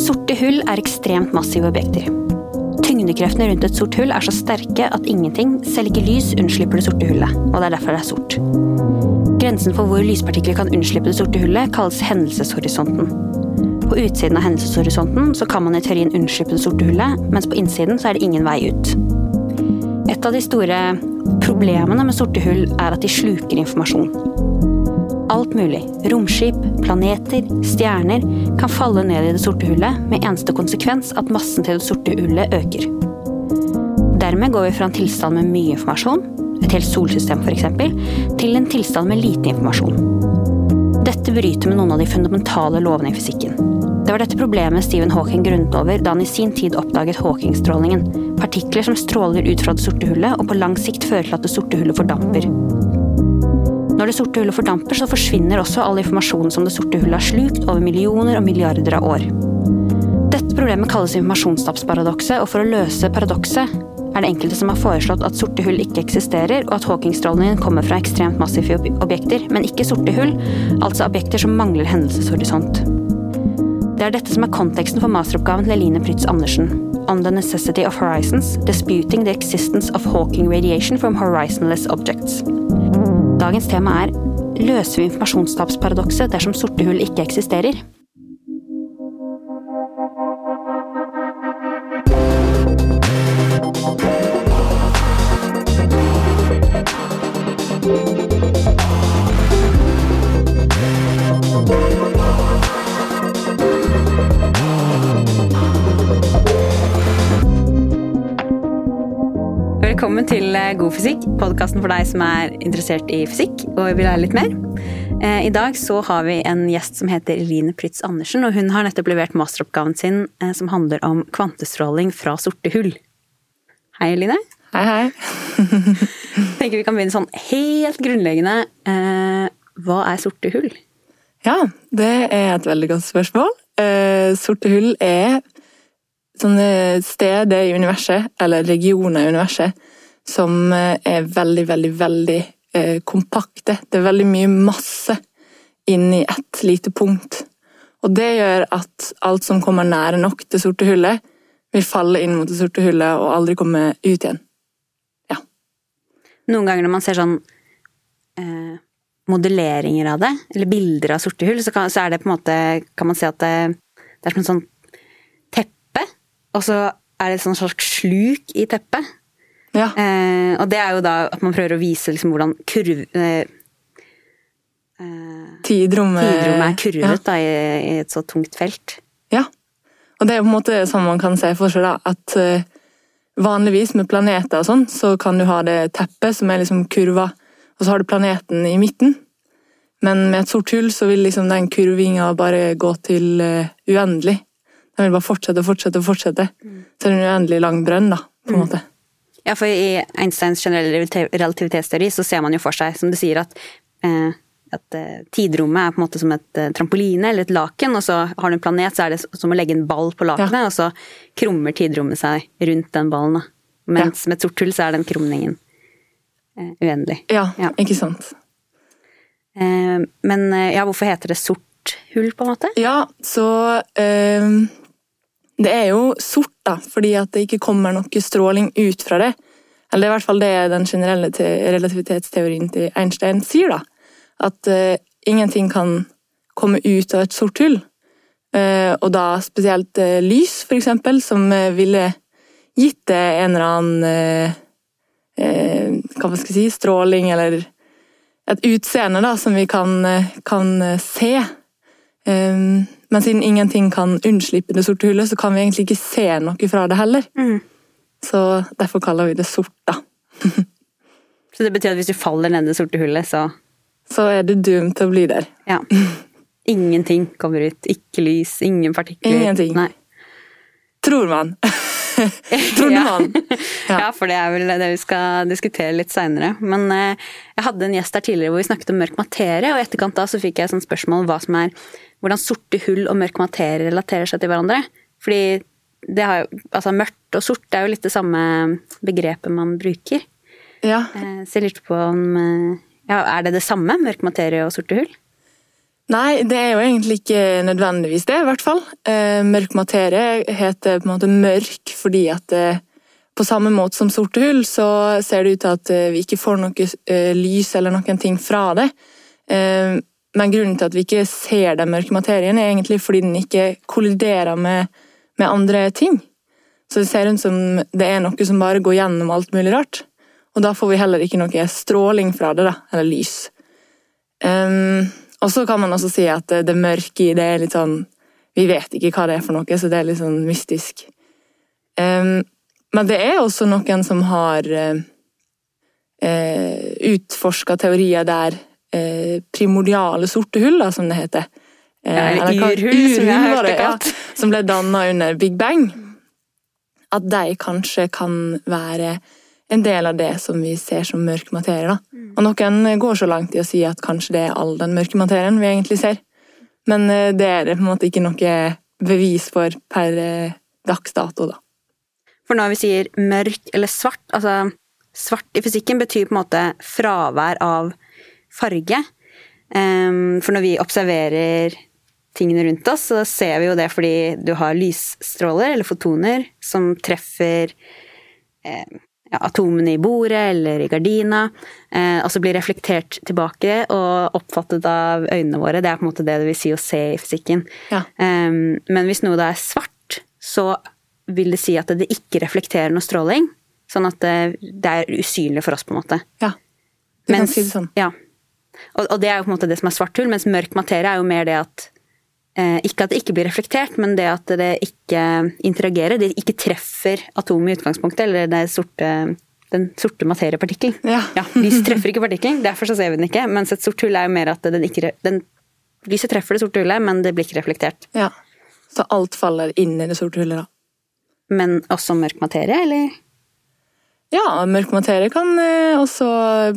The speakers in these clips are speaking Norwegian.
Sorte hull er ekstremt massive objekter. Tyngdekreftene rundt et sort hull er så sterke at ingenting, selv ikke lys, unnslipper det sorte hullet, og det er derfor det er sort. Grensen for hvor lyspartikler kan unnslippe det sorte hullet, kalles hendelseshorisonten. På utsiden av hendelseshorisonten så kan man i teorien unnslippe det sorte hullet, mens på innsiden så er det ingen vei ut. Et av de store problemene med sorte hull er at de sluker informasjon. Alt mulig, romskip, planeter, stjerner, kan falle ned i det sorte hullet med eneste konsekvens at massen til det sorte hullet øker. Dermed går vi fra en tilstand med mye informasjon, et helt solsystem f.eks., til en tilstand med lite informasjon. Dette bryter med noen av de fundamentale lovene i fysikken. Det var dette problemet Stephen Hawking grunnet over da han i sin tid oppdaget Hawking-strålingen, partikler som stråler ut fra det sorte hullet og på lang sikt fører til at det sorte hullet fordamper. Det sorte hullet fordamper, så forsvinner også all informasjonen som det sorte hullet har slukt over millioner og milliarder av år. Dette problemet kalles informasjonstapsparadokset, og for å løse paradokset er det enkelte som har foreslått at sorte hull ikke eksisterer, og at Hawking-strålingen kommer fra ekstremt massive objekter, men ikke sorte hull, altså objekter som mangler hendelseshorisont. Det er dette som er konteksten for masteroppgaven til Eline Prytz Andersen, On the Necessity of Horizons, Disputing the Existence of Hawking Radiation from Horizonless Objects. Dagens tema er Løser vi informasjonstapsparadokset dersom sorte hull ikke eksisterer? Til eh, God fysikk, podkasten for deg som er interessert i fysikk og vil lære litt mer. Eh, I dag så har vi en gjest som heter Eline Prytz Andersen, og hun har nettopp levert masteroppgaven sin eh, som handler om kvantestråling fra sorte hull. Hei, Eline. Hei, hei. tenker vi kan begynne sånn helt grunnleggende. Hva er sorte hull? Ja, det er et veldig godt spørsmål. Sorte hull er sånne steder i universet, eller regioner i universet, som eh, er veldig, veldig, veldig eh, kompakte. Det er veldig mye masse inni ett lite punkt. Og det gjør at alt som kommer nære nok det sorte hullet, vil falle inn mot det sorte hullet og aldri komme ut igjen. Ja. Noen ganger når man ser sånn eh, modelleringer av det, eller bilder av sorte hull, så, kan, så er det på en måte Kan man si at det, det er som en teppe, og så er det et sånt slags sluk i teppet. Ja. Eh, og det er jo da at man prøver å vise liksom hvordan kurv... Eh, eh tidrommet er kurvet ja. da, i, i, et så tungt felt. Ja. Og det er på en måte sånn man kan se for seg da, at eh, vanligvis med planeter og sånn, så kan du ha det teppet som er liksom kurva, og så har du planeten i midten. Men med et sort hull så vil liksom den kurvinga bare gå til uh, uendelig. Den vil bare fortsette og fortsette og fortsette. Mm. Så det er en uendelig lang brønn, da, på en mm. måte. Ja, for i Einsteins generelle relativitetsteori så ser man jo for seg, som du sier, at, eh, at eh, tidrommet er på en måte som et eh, trampoline eller et laken, og så har du en planet, så er det som å legge en ball på lakenet, ja. og så krummer tidrommet seg rundt den ballen. Mens ja. med et sort hull så er den krumningen eh, uendelig. Ja, ja, ikke sant. Eh, men eh, ja, hvorfor heter det sort hull, på en måte? Ja, så det er jo sort, da, fordi at det ikke kommer noe stråling ut fra det. Eller er i hvert fall det den generelle relativitetsteorien til Einstein sier, da. At uh, ingenting kan komme ut av et sort hull. Uh, og da spesielt uh, lys, for eksempel, som ville gitt det en eller annen Hva skal jeg si Stråling, eller et utseende da, som vi kan, kan se. Um, men siden ingenting kan unnslippe det sorte hullet, så kan vi egentlig ikke se noe fra det heller. Mm. Så derfor kaller vi det sort, da. så det betyr at hvis du faller ned det sorte hullet, så Så er du doomed til å bli der. Ja. Ingenting kommer ut. Ikke lys, ingen partikler. Ingenting. Nei. Tror man. Trodde ja. Ja. ja. for det er vel det vi skal diskutere litt seinere. Men eh, jeg hadde en gjest her tidligere hvor vi snakket om mørk materie, og i etterkant da så fikk jeg et spørsmål om hva som er hvordan sorte hull og mørk materie relaterer seg til hverandre. Fordi det har jo Altså mørkt og sort er jo litt det samme begrepet man bruker. Ja. Eh, så jeg lurte på om eh, Ja, er det det samme, mørk materie og sorte hull? Nei, det er jo egentlig ikke nødvendigvis det, i hvert fall. Eh, mørk materie heter på en måte mørk fordi at eh, på samme måte som sorte hull, så ser det ut til at eh, vi ikke får noe lys eller noen ting fra det. Men grunnen til at vi ikke ser den mørke materien, er egentlig fordi den ikke kolliderer med, med andre ting. Så det ser ut som det er noe som bare går gjennom alt mulig rart. Og da får vi heller ikke noe stråling fra det, da, eller lys. Um, og så kan man også si at det mørke i det er litt sånn Vi vet ikke hva det er for noe, så det er litt sånn mystisk. Um, men det er også noen som har uh, utforska teorier der uh, primordiale sorte hull, som det heter. Eller urhull, som jeg har hørt det kalt. Ja, som ble danna under Big Bang. At de kanskje kan være en del av det som vi ser som mørk materie. Da. Mm. Og noen går så langt i å si at kanskje det er all den mørke materien vi egentlig ser. Men eh, det er det på en måte ikke noe bevis for per eh, dags dato, da. For når vi sier mørk eller svart, altså svart i fysikken betyr på en måte fravær av farge. Ehm, for når vi observerer tingene rundt oss, så ser vi jo det fordi du har lysstråler, eller fotoner, som treffer eh, ja, atomene i bordet eller i gardina, eh, og så blir reflektert tilbake og oppfattet av øynene våre. Det er på en måte det det vil si å se i fysikken. Ja. Eh, men hvis noe da er svart, så vil det si at det ikke reflekterer noe stråling. Sånn at det, det er usynlig for oss, på en måte. Ja, du mens, kan si det sånn. Ja. Og, og, det er jo på en måte det som er svart hull, mens mørk materie er jo mer det at eh, Ikke at det ikke blir reflektert, men det at det ikke interagerer. Det ikke treffer atomet i utgangspunktet, eller det sorte, den sorte materiepartikkelen. Ja. ja, lyset treffer ikke partikkelen, derfor så ser vi den ikke. Mens et sort hull er jo mer at den ikke den, Lyset treffer det sorte hullet, men det blir ikke reflektert. Ja, Så alt faller inn i det sorte hullet, da. Men også mørk materie, eller? Ja, mørk materie kan eh, også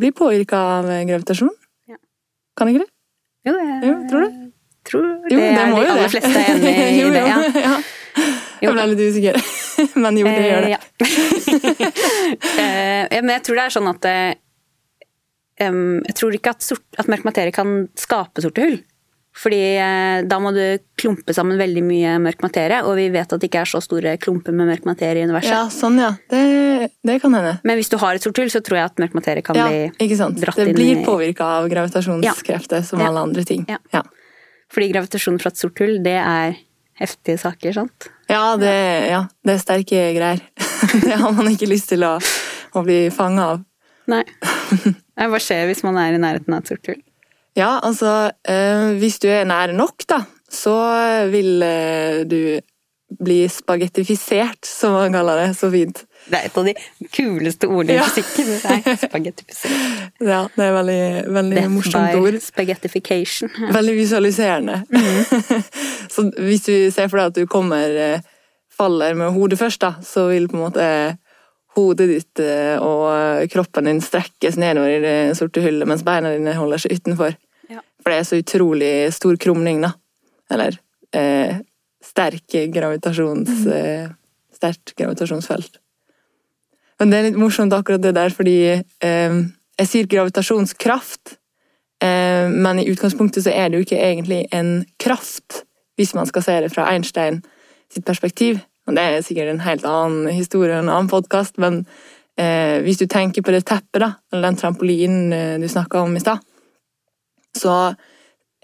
bli påvirka av gravitasjon. Ja. Kan ikke det? Jo, jeg, jo, tror du? Tror jo, det, det er de aller fleste enig i jo, det. Ja. ja. Jeg ble litt usikker, men jo, det gjør det. Eh, ja. men jeg tror det er sånn at um, Jeg tror ikke at, sort, at mørk materie kan skape sorte hull. Fordi eh, da må du klumpe sammen veldig mye mørk materie, og vi vet at det ikke er så store klumper med mørk materie i universet. Ja, sånn ja. Det, det kan hende. Men hvis du har et sort hull, så tror jeg at mørk materie kan ja, bli dratt inn i Det blir påvirka av gravitasjonskrefter, ja. som alle andre ting. Ja. ja. Fordi gravitasjon fra et sort hull, det er heftige saker, sant? Ja, det, ja, det er sterke greier. det har man ikke lyst til å, å bli fanga av. Nei. Hva skjer hvis man er i nærheten av et sort hull? Ja, altså øh, Hvis du er nær nok, da, så vil øh, du bli spagettifisert, som man kaller det så fint. Det er et av de kuleste ordene i fysikken. spagettifisering. Ja, det er veldig, veldig Death morsomt ord. Spaghettification. Veldig visualiserende. Mm. så hvis du ser for deg at du kommer eh, faller med hodet først, da, så vil på en måte hodet ditt eh, og kroppen din strekkes nedover i det sorte hullet, mens beina dine holder seg utenfor. Ja. For det er så utrolig stor krumning, da. Eller eh, sterk gravitasjons... Mm. Eh, sterkt gravitasjonsfelt. Men det er litt morsomt akkurat det der, fordi eh, jeg sier gravitasjonskraft, eh, men i utgangspunktet så er det jo ikke egentlig en kraft, hvis man skal se det fra Einstein sitt perspektiv. Og det er sikkert en helt annen historie en annen podkast, men eh, hvis du tenker på det teppet, da, eller den trampolinen eh, du snakka om i stad, så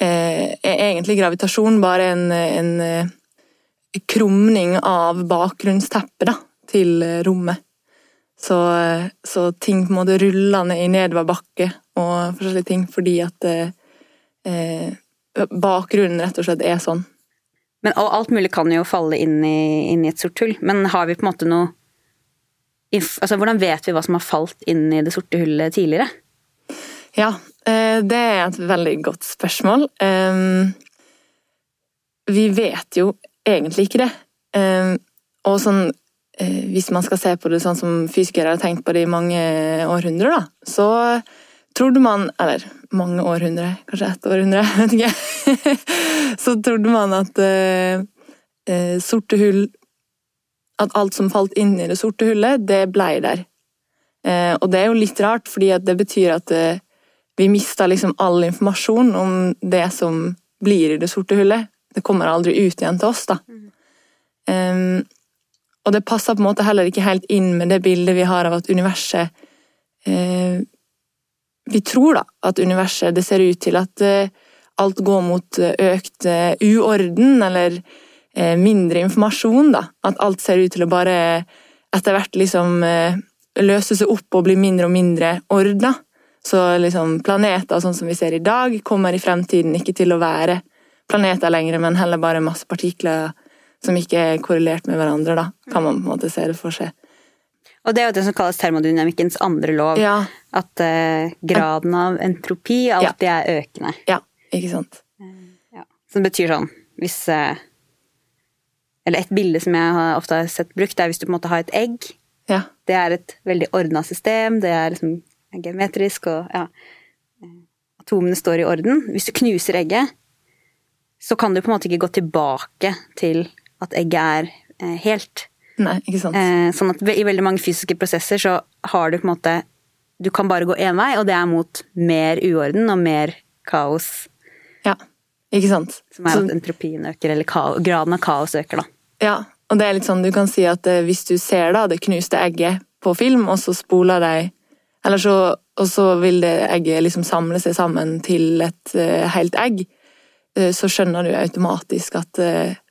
eh, er egentlig gravitasjon bare en, en eh, krumning av bakgrunnsteppet da, til rommet. Så, så, ting på en måte rulla ned i nedoverbakke og forskjellige ting fordi at eh, bakgrunnen rett og slett er sånn. Men alt mulig kan jo falle inn i, inn i et sort hull, men har vi på en måte noe altså, Hvordan vet vi hva som har falt inn i det sorte hullet tidligere? Ja, eh, det er et veldig godt spørsmål. Eh, vi vet jo egentlig ikke det. Eh, og sånn Eh, hvis man skal se på det sånn som fysikere har tenkt på det i mange århundrer, da, så trodde man Eller mange århundre, kanskje ett århundre, vet ikke. så trodde man at uh, uh, sorte hull At alt som falt inn i det sorte hullet, det blei der. Eh, og det er jo litt rart, fordi det betyr at vi mista liksom all informasjon om det som blir i det sorte hullet. Det kommer aldri ut igjen til oss, da. Um, og det passer på en måte heller ikke helt inn med det bildet vi har av at universet eh, Vi tror da at universet Det ser ut til at eh, alt går mot økt eh, uorden, eller mindre informasjon, da. At alt ser ut til å bare etter hvert liksom løse seg opp og bli mindre og mindre ordna. Så liksom planeter sånn som vi ser i dag, kommer i fremtiden ikke til å være planeter lenger, men heller bare masse partikler som ikke er korrelert med hverandre, da, kan man på en måte se det for seg. Og det er jo det som kalles termodynamikkens andre lov. Ja. At uh, graden av entropi alltid ja. er økende. Ja, ikke sant. Ja. Så det betyr sånn hvis uh, Eller et bilde som jeg ofte har sett brukt, er hvis du på en måte har et egg. Ja. Det er et veldig ordna system, det er liksom geometrisk og ja. Atomene står i orden. Hvis du knuser egget, så kan du på en måte ikke gå tilbake til at egget er eh, helt. Nei, ikke sant. Eh, sånn at i veldig mange fysiske prosesser så har du på en måte Du kan bare gå én vei, og det er mot mer uorden og mer kaos. Ja, ikke sant. Som er at entropien øker, eller graden av kaos øker, da. Ja, og det er litt sånn, du kan si at eh, hvis du ser da det knuste egget på film, og så spoler de Eller så, og så vil det egget liksom samle seg sammen til et helt egg. Så skjønner du automatisk at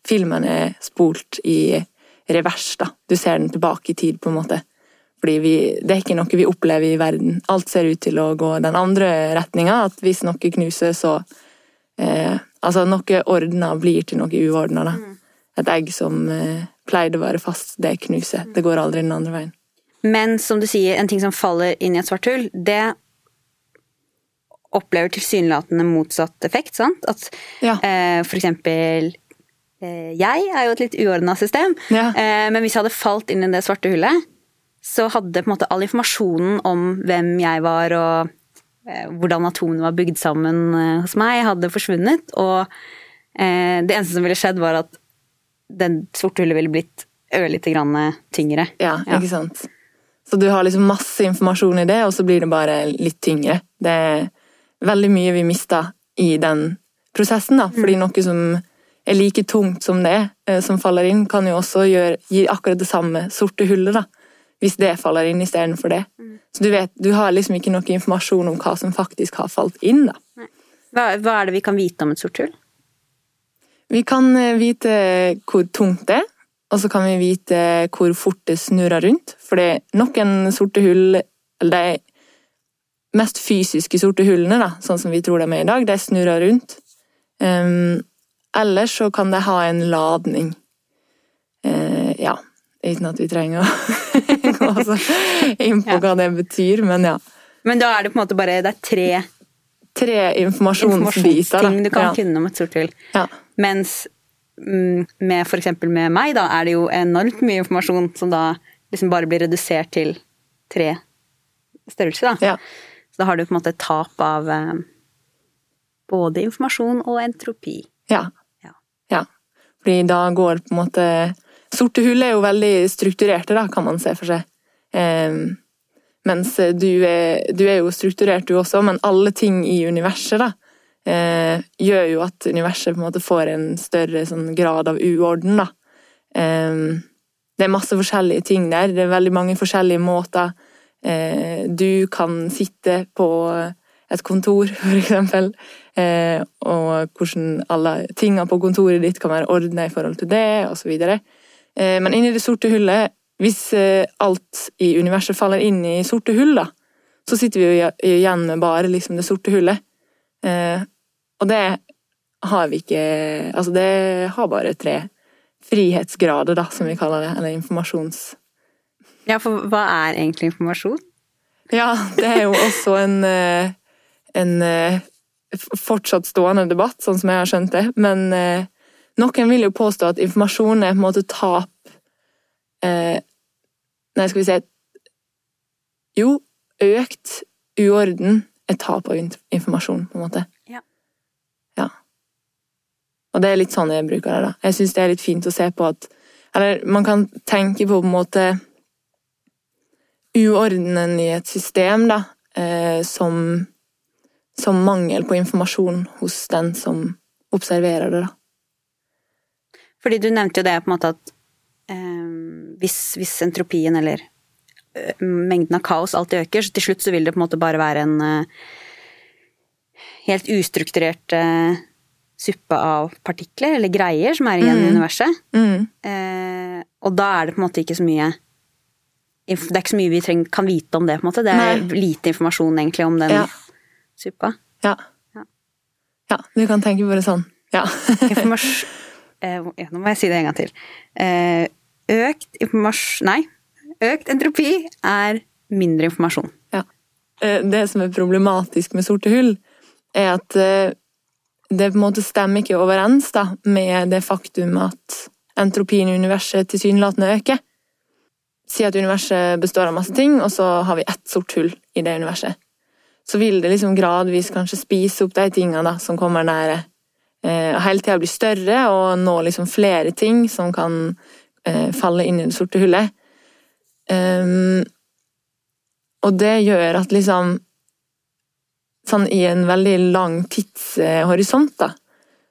filmen er spolt i revers. da. Du ser den tilbake i tid, på en måte. Fordi vi, Det er ikke noe vi opplever i verden. Alt ser ut til å gå den andre retninga. At hvis noe knuser, så eh, Altså, noe ordna blir til noe uordna. da. Mm. Et egg som eh, pleide å være fast, det knuser. Det går aldri den andre veien. Men som du sier, en ting som faller inn i et svart hull, det opplever tilsynelatende motsatt effekt. sant? At ja. eh, for eksempel Jeg er jo et litt uordna system, ja. eh, men hvis jeg hadde falt inn i det svarte hullet, så hadde på en måte all informasjonen om hvem jeg var og eh, hvordan atomene var bygd sammen eh, hos meg, hadde forsvunnet. Og eh, det eneste som ville skjedd, var at den sorte hullet ville blitt ørlite grann tyngre. Ja, ikke sant. Så du har liksom masse informasjon i det, og så blir det bare litt tyngre. Det er veldig mye vi mista i den prosessen. da, fordi mm. noe som er like tungt som det, eh, som faller inn, kan jo også gjøre, gi akkurat det samme sorte hullet. da, Hvis det faller inn istedenfor det. Mm. Så du vet, du har liksom ikke noe informasjon om hva som faktisk har falt inn. da. Hva, hva er det vi kan vite om et sort hull? Vi kan eh, vite hvor tungt det er, og så kan vi vite hvor fort det snurrer rundt. For det er noen sorte hull eller de mest fysiske sorte hullene, da, sånn som vi tror de er i dag, de snurrer rundt. Um, ellers så kan det ha en ladning. Eh, ja, uten at vi trenger å gå så inn på ja. hva det betyr, men ja. Men da er det på en måte bare det er tre Tre informasjonsbiter. Informasjonsting du kan ja. kunne om et sort hull. Ja. Mens mm, med eksempel med meg, da, er det jo enormt mye informasjon som da liksom bare blir redusert til tre størrelser, da. Ja. Så da har du på en måte et tap av eh, både informasjon og entropi. Ja. Fordi da går på en måte Sorte hull er jo veldig strukturerte, da, kan man se for seg. Um, mens du er, du er, jo strukturert, du også, men alle ting i universet da, uh, gjør jo at universet på en måte får en større sånn, grad av uorden. da. Um, det er masse forskjellige ting der. Det er veldig mange forskjellige måter uh, du kan sitte på et kontor, eksempel, eh, og hvordan alle tingene på kontoret ditt kan være ordna i forhold til det, osv. Eh, men inni det sorte hullet, hvis alt i universet faller inn i sorte hull, da, så sitter vi jo igjen med bare liksom det sorte hullet. Og det har vi ikke Altså, det har bare tre frihetsgrader, da, som vi kaller det, eller informasjons ja, for hva er egentlig informasjon? Ja, det er jo også en, eh, en eh, fortsatt stående debatt, sånn som jeg har skjønt det. Men eh, noen vil jo påstå at informasjon er på en måte tap eh, Nei, skal vi si Jo, økt uorden er tap av informasjon, på en måte. Ja. ja. Og det er litt sånn jeg bruker det, da. Jeg syns det er litt fint å se på at Eller man kan tenke på på en måte uordenen i et system, da, eh, som, som mangel på informasjon hos den som observerer det, da. Fordi du nevnte jo det på en måte at eh, hvis, hvis, entropien eller ø, mengden av kaos alltid øker, så til slutt så vil det på en måte bare være en uh, helt ustrukturert uh, suppe av partikler eller greier som er igjen mm. i universet. Mm. Eh, og da er det på en måte ikke så mye Det er ikke så mye vi trenger, kan vite om det, på en måte. Det er Nei. lite informasjon egentlig om den ja. Suppa. Ja. ja. Ja, du kan tenke det sånn. Ja. Eh, Nå må jeg si det en gang til. Eh, økt informasjon Nei. Økt entropi er mindre informasjon. Ja. Eh, det som er problematisk med sorte hull, er at det på en måte stemmer ikke overens da, med det faktum at entropien i universet tilsynelatende øker. Si at universet består av masse ting, og så har vi ett sort hull i det universet. Så vil det liksom gradvis kanskje spise opp de tingene da, som kommer nære Eh, og hele tida bli større og nå liksom flere ting som kan eh, falle inn i det sorte hullet. Um, og det gjør at liksom Sånn i en veldig lang tidshorisont, da,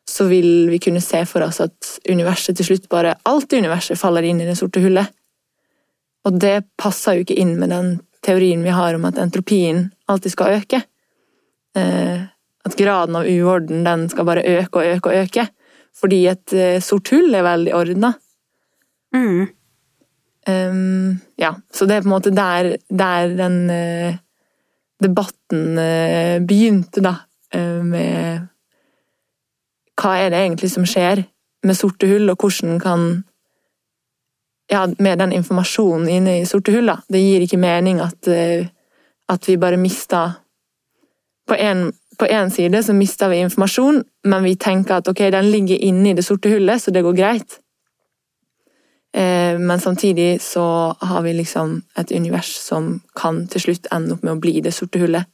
så vil vi kunne se for oss at universet til slutt bare Alt i universet faller inn i det sorte hullet. Og det passer jo ikke inn med den teorien vi har om at entropien alltid skal øke. Eh, at graden av uorden den skal bare øke og øke og øke. Fordi et uh, sort hull er veldig ordna. Mm. Um, ja, så det er på en måte der, der den uh, debatten uh, begynte, da. med hva er det egentlig som skjer med sorte hull, og hvordan kan Ja, med den informasjonen inne i sorte hull, da. Det gir ikke mening at, at vi bare mister På en én side så mister vi informasjon, men vi tenker at ok, den ligger inne i det sorte hullet, så det går greit. Eh, men samtidig så har vi liksom et univers som kan til slutt ende opp med å bli det sorte hullet.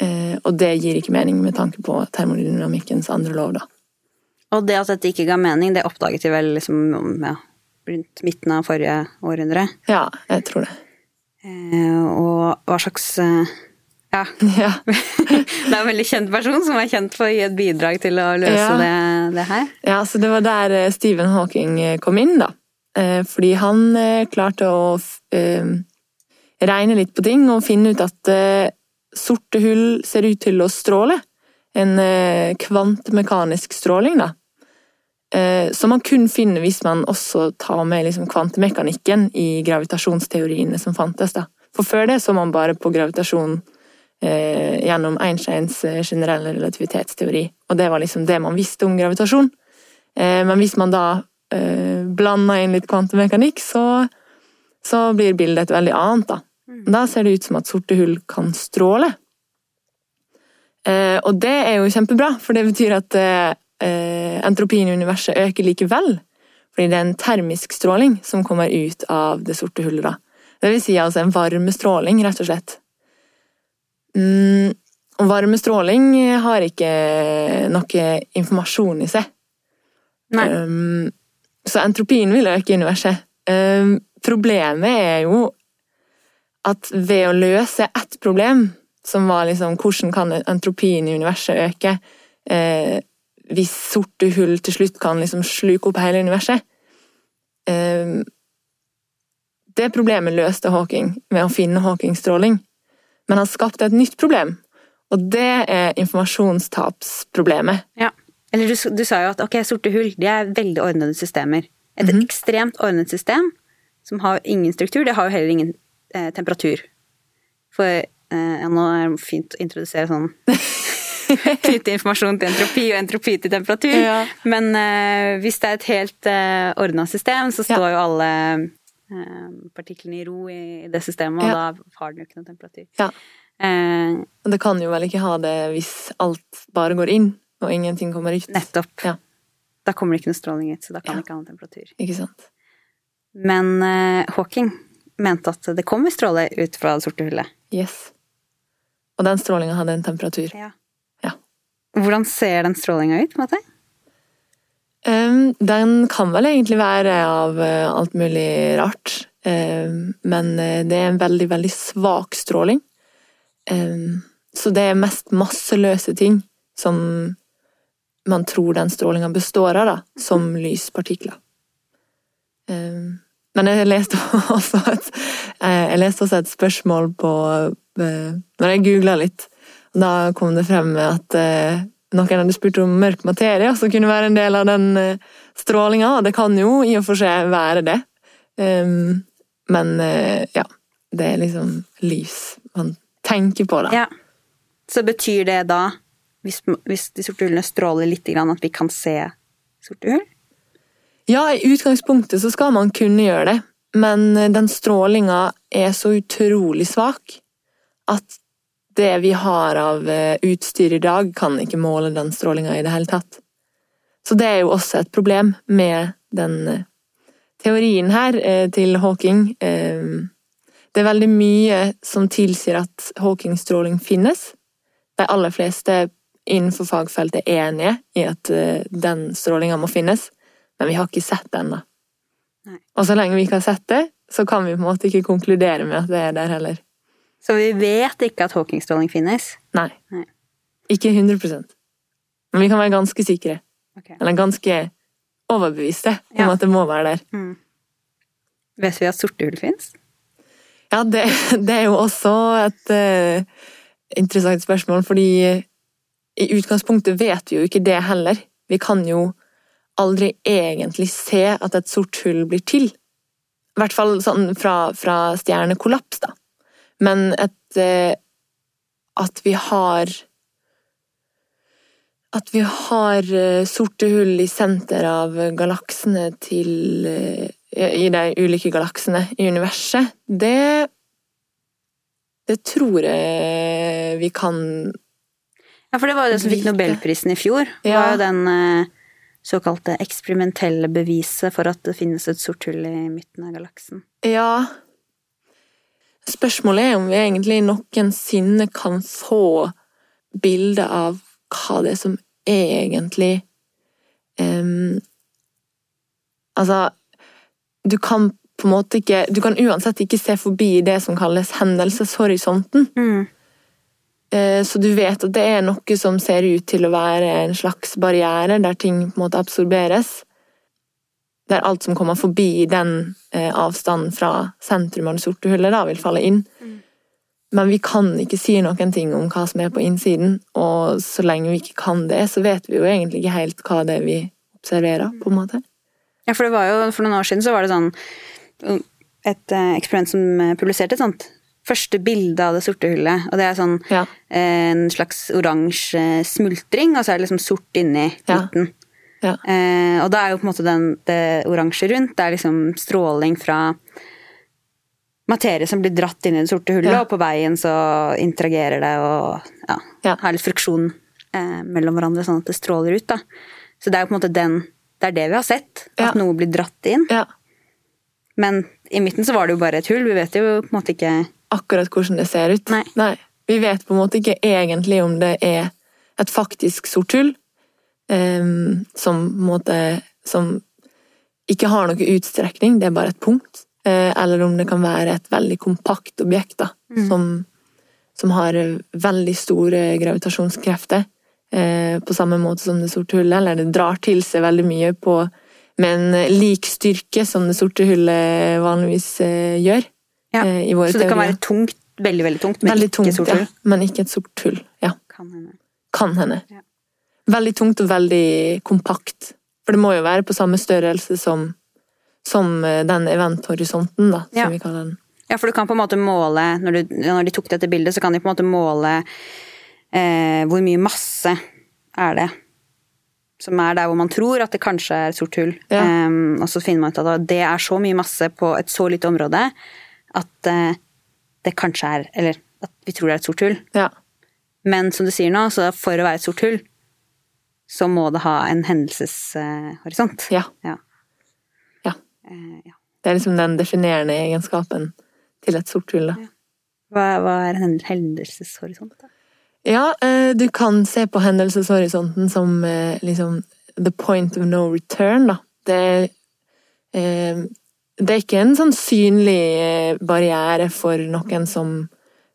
Eh, og det gir ikke mening med tanke på termodynamikkens andre lov, da. Og det at dette ikke ga mening, det oppdaget vi vel liksom ja, rundt midten av forrige århundre? Ja, jeg tror det. Eh, og hva slags ja. ja. det er en veldig kjent person som er kjent for å gi et bidrag til å løse ja. det, det, her. Ja, så det var der eh, Stephen Hawking eh, kom inn, da. Eh, fordi han klarte å regne litt på ting og finne ut at sorte hull ser ut til å stråle. En kvantemekanisk stråling, da. Som man kun finner hvis man også tar med liksom kvantemekanikken i gravitasjonsteoriene som fantes. da. For før det så man bare på gravitasjon eh, gjennom Einsteins eh, generelle relativitetsteori. Og det var liksom det man visste om gravitasjon. Eh, men hvis man da eh, blander inn litt kvantemekanikk, så, så, blir bildet et veldig annet. Da. Mm. da ser det ut som at sorte hull kan stråle. Eh, og det er jo kjempebra, for det betyr at eh, entropien i universet øker likevel. Fordi det er en termisk stråling som kommer ut av det sorte hullet. da. Det vil si altså en varmestråling, rett og slett. Mm, varmestråling har ikke noe informasjon i seg. Um, så entropien vil øke i universet. Um, problemet er jo at ved å løse ett problem, som var liksom hvordan kan entropien i universet øke eh, hvis sorte hull til slutt kan liksom sluke opp hele universet eh, Det problemet løste Hawking ved å finne Hawking-stråling men han skapte et nytt problem. Og det er informasjonstapsproblemet. Ja. Eller du, du, sa jo at ok, sorte hull de er veldig ordnede systemer. Et mm -hmm. ekstremt ordnet system som har ingen struktur, det har jo heller ingen eh, temperatur. For eh, nå er det fint å introdusere sånn knytte informasjon til entropi og entropi til temperatur. Ja. Men uh, hvis det er et helt uh, ordna system, så står ja. jo alle uh, partiklene i ro i det systemet, og ja. da har den jo ikke noe temperatur. Ja. Uh, det kan jo vel ikke ha det hvis alt bare går inn, og ingenting kommer ut. Nettopp. Ja. Da kommer det ikke noe stråling ut, så da kan det ikke ha noe temperatur. Ikke sant. Men eh, Hawking mente at det kommer stråle ut fra det sorte hullet. Yes. Og den strålinga hadde en temperatur. Ja. Hvordan ser den strålinga ut, på en måte? Den kan vel egentlig være av eh, alt mulig rart. Men eh, det er en veldig, veldig svak stråling. Så det er mest masseløse ting som man tror den strålinga består av, da, som lyspartikler. Um, men jeg leste også et, eh, leste også et spørsmål på Når jeg googla litt, da kom det frem at eh, noen hadde spurt om mørk materie som kunne være en del av den strålinga, og det kan jo i og for seg være det. Um, men ja, det er liksom lys man tenker på, da. Ja. Så betyr det da, hvis, hvis de sorte hullene stråler litt, at vi kan se sorte hull? Ja, i utgangspunktet så skal man kunne gjøre det, men den strålinga er så utrolig svak at det vi har av eh, utstyr i dag, kan ikke måle den strålinga i det hele tatt. Så det er jo også et problem med den eh, teorien her eh, til Hawking. Det er veldig mye som tilsier at Hawking-stråling finnes. De aller fleste innenfor fagfeltet er enige i at den strålinga må finnes men vi har ikke sett det ennå. Og så lenge vi ikke har sett det, så kan vi på en måte ikke konkludere med at det er der heller. Så vi vet ikke at Hawking-stråling finnes? Nei. Nei. Ikke 100 Men vi kan være ganske sikre. Okay. Eller ganske overbeviste om ja. at det må være der. Mm. Vet vi at sorte hull fins? Ja, det, det, er jo også et uh, interessant spørsmål, fordi i utgangspunktet vet vi jo ikke det heller. Vi kan jo aldri egentlig se at et sort hull blir til. I hvert fall sånn fra, fra stjernekollaps, da. Men et eh, At vi har At vi har eh, sorte hull i senter av galaksene til eh, I de ulike galaksene i universet, det Det tror jeg vi kan Ja, for det var jo det som fikk nobelprisen i fjor. Ja. var jo den såkalte eksperimentelle beviset for at det finnes et sort hull i midten av galaksen. Ja Spørsmålet er om vi egentlig noensinne kan få bilde av hva det er som egentlig um, Altså, du kan på en måte ikke Du kan uansett ikke se forbi det som kalles hendelseshorisonten. Mm. Eh, så du vet at det er noe som ser ut til å være en slags barriere, der ting på en måte absorberes. Der alt som kommer forbi den eh, avstanden fra sentrum av det sorte hullet, da vil falle inn. Mm. Men vi kan ikke si noen ting om hva som er på innsiden, og så lenge vi ikke kan det, så vet vi jo egentlig ikke helt hva det er vi observerer, på en måte. Ja, for det var jo, for noen år siden så var det sånn et eh, eksperiment som publiserte et sånt første bilde av det sorte hullet. Og det er sånn ja. en slags oransje smultring, og så er det liksom sort inni midten. Ja. Eh, og da er jo på en måte den, det oransje rundt, det er liksom stråling fra materie som blir dratt inn i det sorte hullet, og på veien så interagerer det og ja, har litt friksjon eh, mellom hverandre, sånn at det stråler ut. da. Så det er jo på en måte den Det er det vi har sett, at noe blir dratt inn. Men i midten så var det jo bare et hull. Vi vet jo på en måte ikke akkurat hvordan det ser ut. Nei. Nei. Vi vet på en måte ikke egentlig om det er et faktisk sort hull um, som måte Som ikke har noe utstrekning, det er bare et punkt. Uh, eller om det kan være et veldig kompakt objekt da, mm. som, som, har veldig store gravitasjonskrefter. Uh, på samme måte som det sorte hullet, eller det drar til seg veldig mye på, med en lik styrke som det sorte hullet vanligvis uh, gjør. Ja. Eh, i våre Så det kan være tungt, veldig veldig tungt, men veldig ikke tungt, sort hull? Ja, men ikke et sort hull. Ja. Kan hende. Kan hende. Ja. Veldig tungt og veldig kompakt. For det må jo være på samme størrelse som, som eh, den eventhorisonten, da, som ja. vi kaller den. Ja, for du kan på en måte måle Når, du, når de tok dette bildet, så kan de på en måte måle eh, hvor mye masse er det som er der hvor man tror at det kanskje er et sort hull. Ja. Um, og så finner man ut at det er så mye masse på et så lite område at uh, det kanskje er Eller at vi tror det er et sort hull. Ja. Men som du sier nå, så for å være et sort hull, så må det ha en hendelseshorisont. Ja. Ja. Ja. Uh. Det er liksom den definerende egenskapen til et sort hull, da. Hva, hva, er en hendelseshorisont, da? Ja, eh, du kan se på hendelseshorisonten som liksom the point of no return, da. Det er det er ikke en sånn synlig eh, barriere for noen som,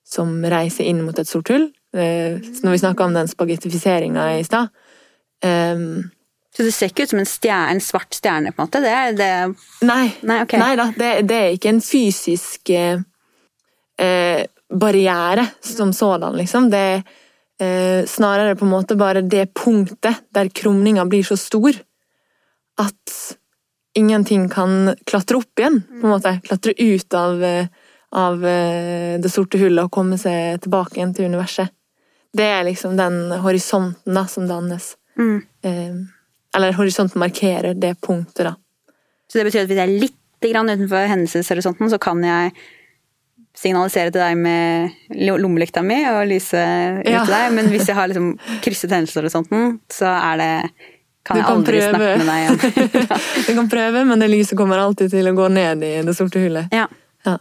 som reiser inn mot et sort hull. Eh, når vi snakka om den spagettifiseringa i stad, Um, så det ser ikke ut som en, stjerne, en svart stjerne, på en måte? Det er det Nei. Nei, okay. Nei da, det, det er ikke en fysisk eh, eh, barriere som sådan, liksom. Det er eh, snarere på en måte bare det punktet der krumninga blir så stor at ingenting kan klatre opp igjen, på en måte. Klatre ut av, eh, av eh, det sorte hullet og komme seg tilbake igjen til universet. Det er liksom den horisonten da, som dannes. Mm. Eh, eller horisonten markerer det punktet, da. Så det betyr at hvis jeg er litt grann utenfor hendelseshorisonten, så kan jeg signalisere til deg med lommelykta mi og lyse ut Ja. til deg, men hvis jeg har liksom krysset hendelseshorisonten, så er det kan Du jeg aldri prøve. snakke med deg igjen. Du kan prøve, men det lyset kommer alltid til å gå ned i det sorte hullet. ja. Ja.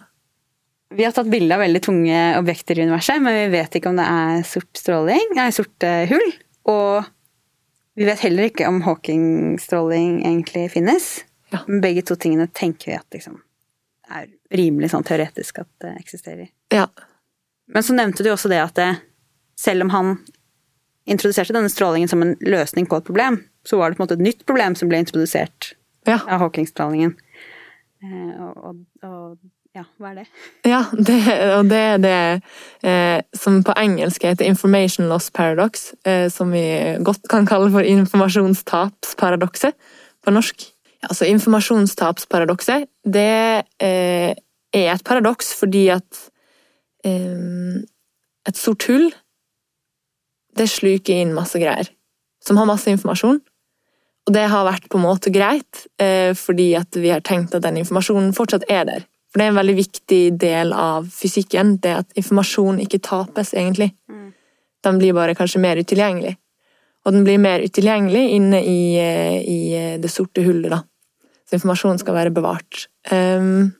Vi har tatt bilde av veldig tunge objekter i universet, men vi vet ikke om det er sort stråling, nei, sort eh, hull. Og vi vet heller ikke om Hawking-stråling egentlig finnes. Ja. Men begge to tingene tenker vi at liksom er rimelig sånn teoretisk at det eksisterer. Ja. Men så nevnte du også det at det, selv om han introduserte denne strålingen som en løsning på et problem, så var det på en måte et nytt problem som ble introdusert Ja. av Hawking-strålingen. Eh, og, og, og ja, hva er det? ja det, og det er det eh, som på engelsk heter information loss paradox, eh, som vi godt kan kalle for informasjonstapsparadokset på norsk. Altså informasjonstapsparadokset, det eh, er et paradoks fordi at eh, et sort hull det sluker inn masse greier som har masse informasjon. Og det har vært på en måte greit, eh, fordi at vi har tenkt at den informasjonen fortsatt er der. For det er en veldig viktig del av fysikken, det at informasjon ikke tapes, egentlig. Mm. Den blir bare kanskje mer utilgjengelig. Og den blir mer utilgjengelig inne i, eh, i eh, det sorte hullet, da. Så informasjon skal være bevart. Um,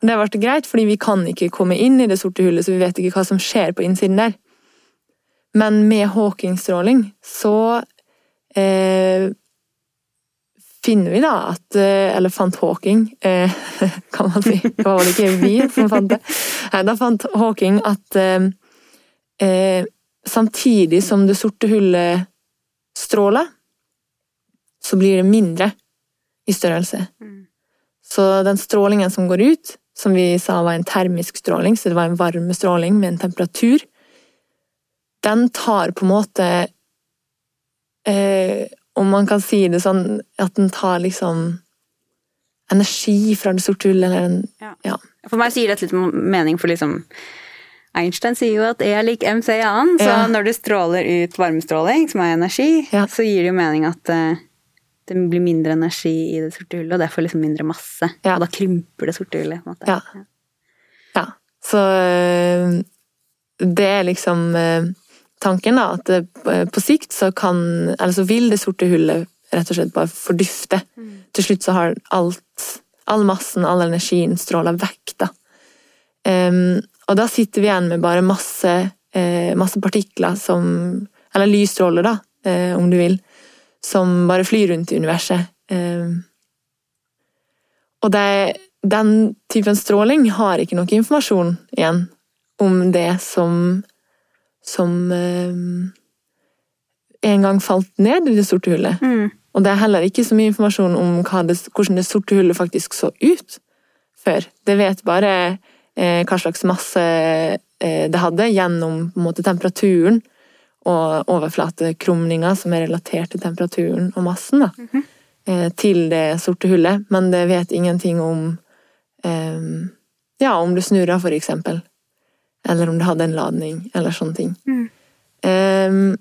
og det har vært greit, fordi vi kan ikke komme inn i det sorte hullet, så vi vet ikke hva som skjer på innsiden der. Men med Hawking-stråling så eh, finner vi da at eh, Eller fant Hawking, eh, kan man si. Det var vel ikke vi som fant det. Da fant Hawking at eh, eh, samtidig som det sorte hullet stråler, så blir det mindre i størrelse. Mm. Så den strålingen som går ut, som vi sa var en termisk stråling, så det var en varmestråling med en temperatur, den tar på en måte eh, Om man kan si det sånn at den tar liksom energi fra det sorte hullet, eller en Ja. Ja. For meg sier dette litt mening, for liksom Einstein sier jo at E er lik mc i annen, så Ja. når du stråler ut varmestråling, som er energi, Ja. så gir det jo mening at eh, det blir mindre energi i det sorte hullet, og derfor liksom mindre masse. Ja. Og da krymper det sorte hullet. på en måte. Ja. Ja. Så øh, det er liksom øh, tanken, da, at øh, på sikt så kan Eller så vil det sorte hullet rett og slett bare fordufte. Til slutt så har alt All massen, all energien stråla vekk, da. Um, og da sitter vi igjen med bare masse, eh, masse partikler som Eller lysstråler, da, eh, om du vil. Som bare flyr rundt i universet. Um, og det, den typen stråling har ikke noe informasjon igjen om det som som eh, en gang falt ned i det sorte hullet. Mm. Og det er heller ikke så mye informasjon om det, hvordan det sorte hullet faktisk så ut før. Det vet bare eh, hva slags masse eh, det hadde gjennom måte, temperaturen og overflatekrumninga som er relatert til temperaturen og massen da, eh, til det sorte hullet. Men det vet ingenting om eh, ja, om det snurrer, for eksempel. Eller om det hadde en ladning, eller sånne ting. Mm. Um,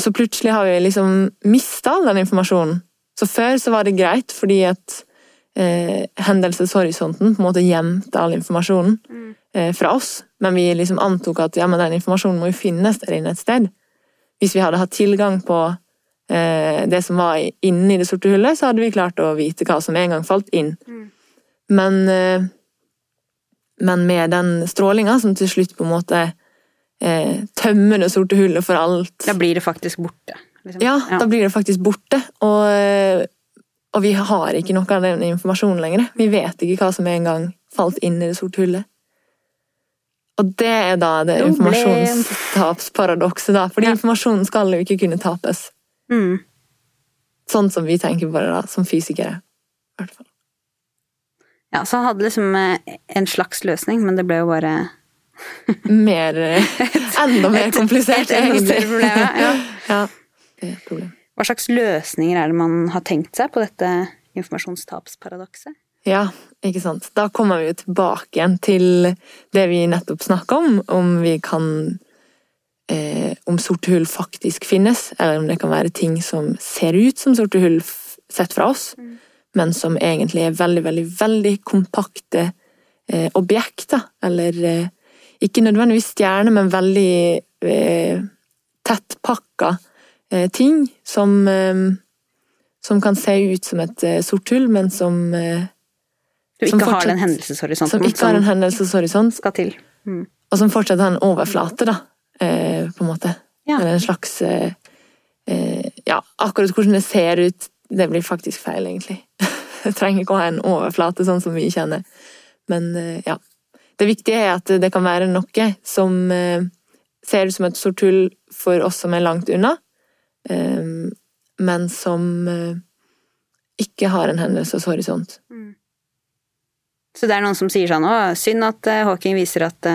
så plutselig har vi liksom mista all den informasjonen. Så før så var det greit, fordi at eh, hendelseshorisonten på en måte gjemte all informasjonen eh, fra oss. Men vi liksom antok at ja, men den informasjonen må jo finnes der inne et sted. Hvis vi hadde hatt tilgang på eh, det som var inni det sorte hullet, så hadde vi klart å vite hva som en gang falt inn. Mm. Men, eh, men med den strålinga som til slutt på en måte eh, tømmer det sorte hullet for alt Da blir det faktisk borte. Liksom. ja, da blir det faktisk borte. Og, eh, og vi har ikke noe av den informasjonen lenger. Vi vet ikke hva som en gang falt inn i det sorte hullet. Og det er da det informasjonstapsparadokset, da. Fordi Ja. informasjonen skal jo ikke kunne tapes. Mm. Sånn som vi tenker på det, da, som fysikere. I hvert fall. Ja, så hadde liksom eh, en slags løsning, men det ble jo bare Mer eh, Enda mer komplisert, et enda egentlig. større problem, ja. ja. Det er problem. Hva slags løsninger er det man har tenkt seg på dette informasjonstapsparadokset? Ja, ikke sant. Da kommer vi jo tilbake igjen til det vi nettopp snakka om, om vi kan eh, Om sorte hull faktisk finnes, eller om det kan være ting som ser ut som sorte hull sett fra oss, men som egentlig er veldig, veldig, veldig kompakte eh, objekter. Eller eh, ikke nødvendigvis stjerner, men veldig eh, tettpakka eh, ting som eh, som kan se ut som et eh, sort hull, men som, eh, Du Som ikke har den hendelseshorisonten som ikke har en hendelseshorisont, skal til. Mm. og som fortsatt har en overflate, da, eh, på en måte. Ja. Eller en slags eh, eh, Ja, akkurat hvordan det ser ut, det blir faktisk feil, egentlig. Det trenger ikke å ha en overflate, sånn som vi kjenner. Men eh, ja. Det viktige er at det kan være noe som eh, ser ut som et sort hull for oss som er langt unna, eh, men som ikke har en hendelseshorisont. Så det er noen som sier sånn Å, synd at Hawking viser at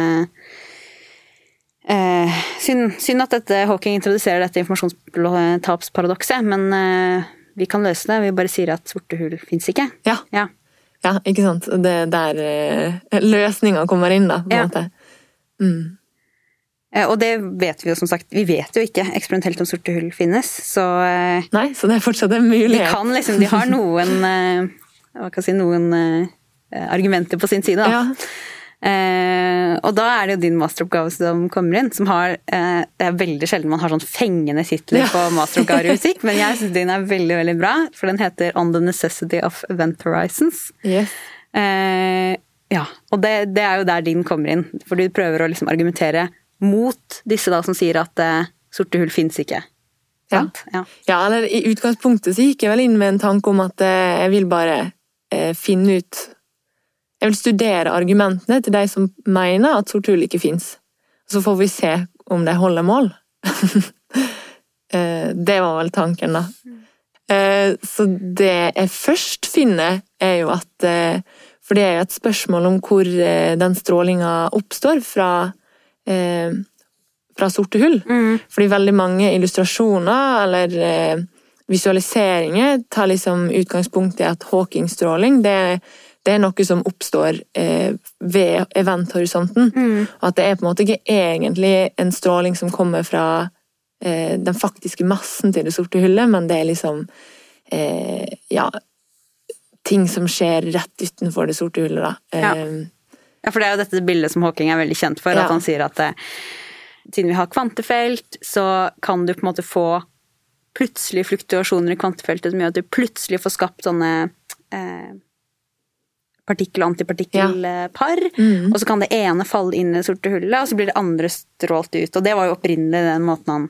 eh, synd, synd at dette Hawking introduserer dette informasjonstapsparadokset, men eh, vi kan løse det. Vi bare sier at sorte hull fins ikke. Ja, Ja. ja ikke sant? Det er der eh, løsninga kommer inn, da, på en Ja. måte. Mm. Eh, Og det vet vi jo som sagt. Vi vet jo ikke eksperimentelt om sorte hull finnes, så eh, Nei, så det er fortsatt en de mulighet. kan liksom De har noen Hva kan jeg si Noen argumenter på sin side, da. Ja. Eh, og da er det jo din masteroppgave som kommer inn, som har eh, Det er veldig sjelden man har sånn fengende titler Ja. på masteroppgaver i musikk, men jeg syns din er veldig, veldig bra, for den heter On the Necessity of Event Horizons. Yes. Eh, ja, og det, det er jo der din kommer inn, for du prøver å liksom argumentere mot disse da som sier at eh, sorte hull fins ikke. Ja. Ja. Ja, eller i utgangspunktet så gikk jeg vel inn med en tanke om at eh, jeg vil bare eh, finne ut Jeg vil studere argumentene til de som mener at sort hull ikke fins. Så får vi se om de holder mål. Eh, det var vel tanken, da. Eh, Så det jeg først finner, er jo at eh, For det er jo et spørsmål om hvor den strålinga oppstår fra fra sorte hull. Fordi veldig mange illustrasjoner eller visualiseringer tar liksom utgangspunkt i at Hawking-stråling det, det er noe som oppstår eh, ved eventhorisonten. Mm. at det er på en måte ikke egentlig en stråling som kommer fra eh, den faktiske massen til det sorte hullet, men det er liksom eh, ja, ting som skjer rett utenfor det sorte hullet, da. Ja. Eh, Ja, for det er jo dette bildet som Hawking er veldig kjent for. Ja. At han sier at eh, siden vi har kvantefelt, så kan du på en måte få plutselige fluktuasjoner i kvantefeltet som gjør at du plutselig får skapt sånne eh, partikkel- og antipartikkelpar. Mm. Og så kan det ene falle inn i det sorte hullet, og så blir det andre strålt ut. Og det var jo opprinnelig den måten han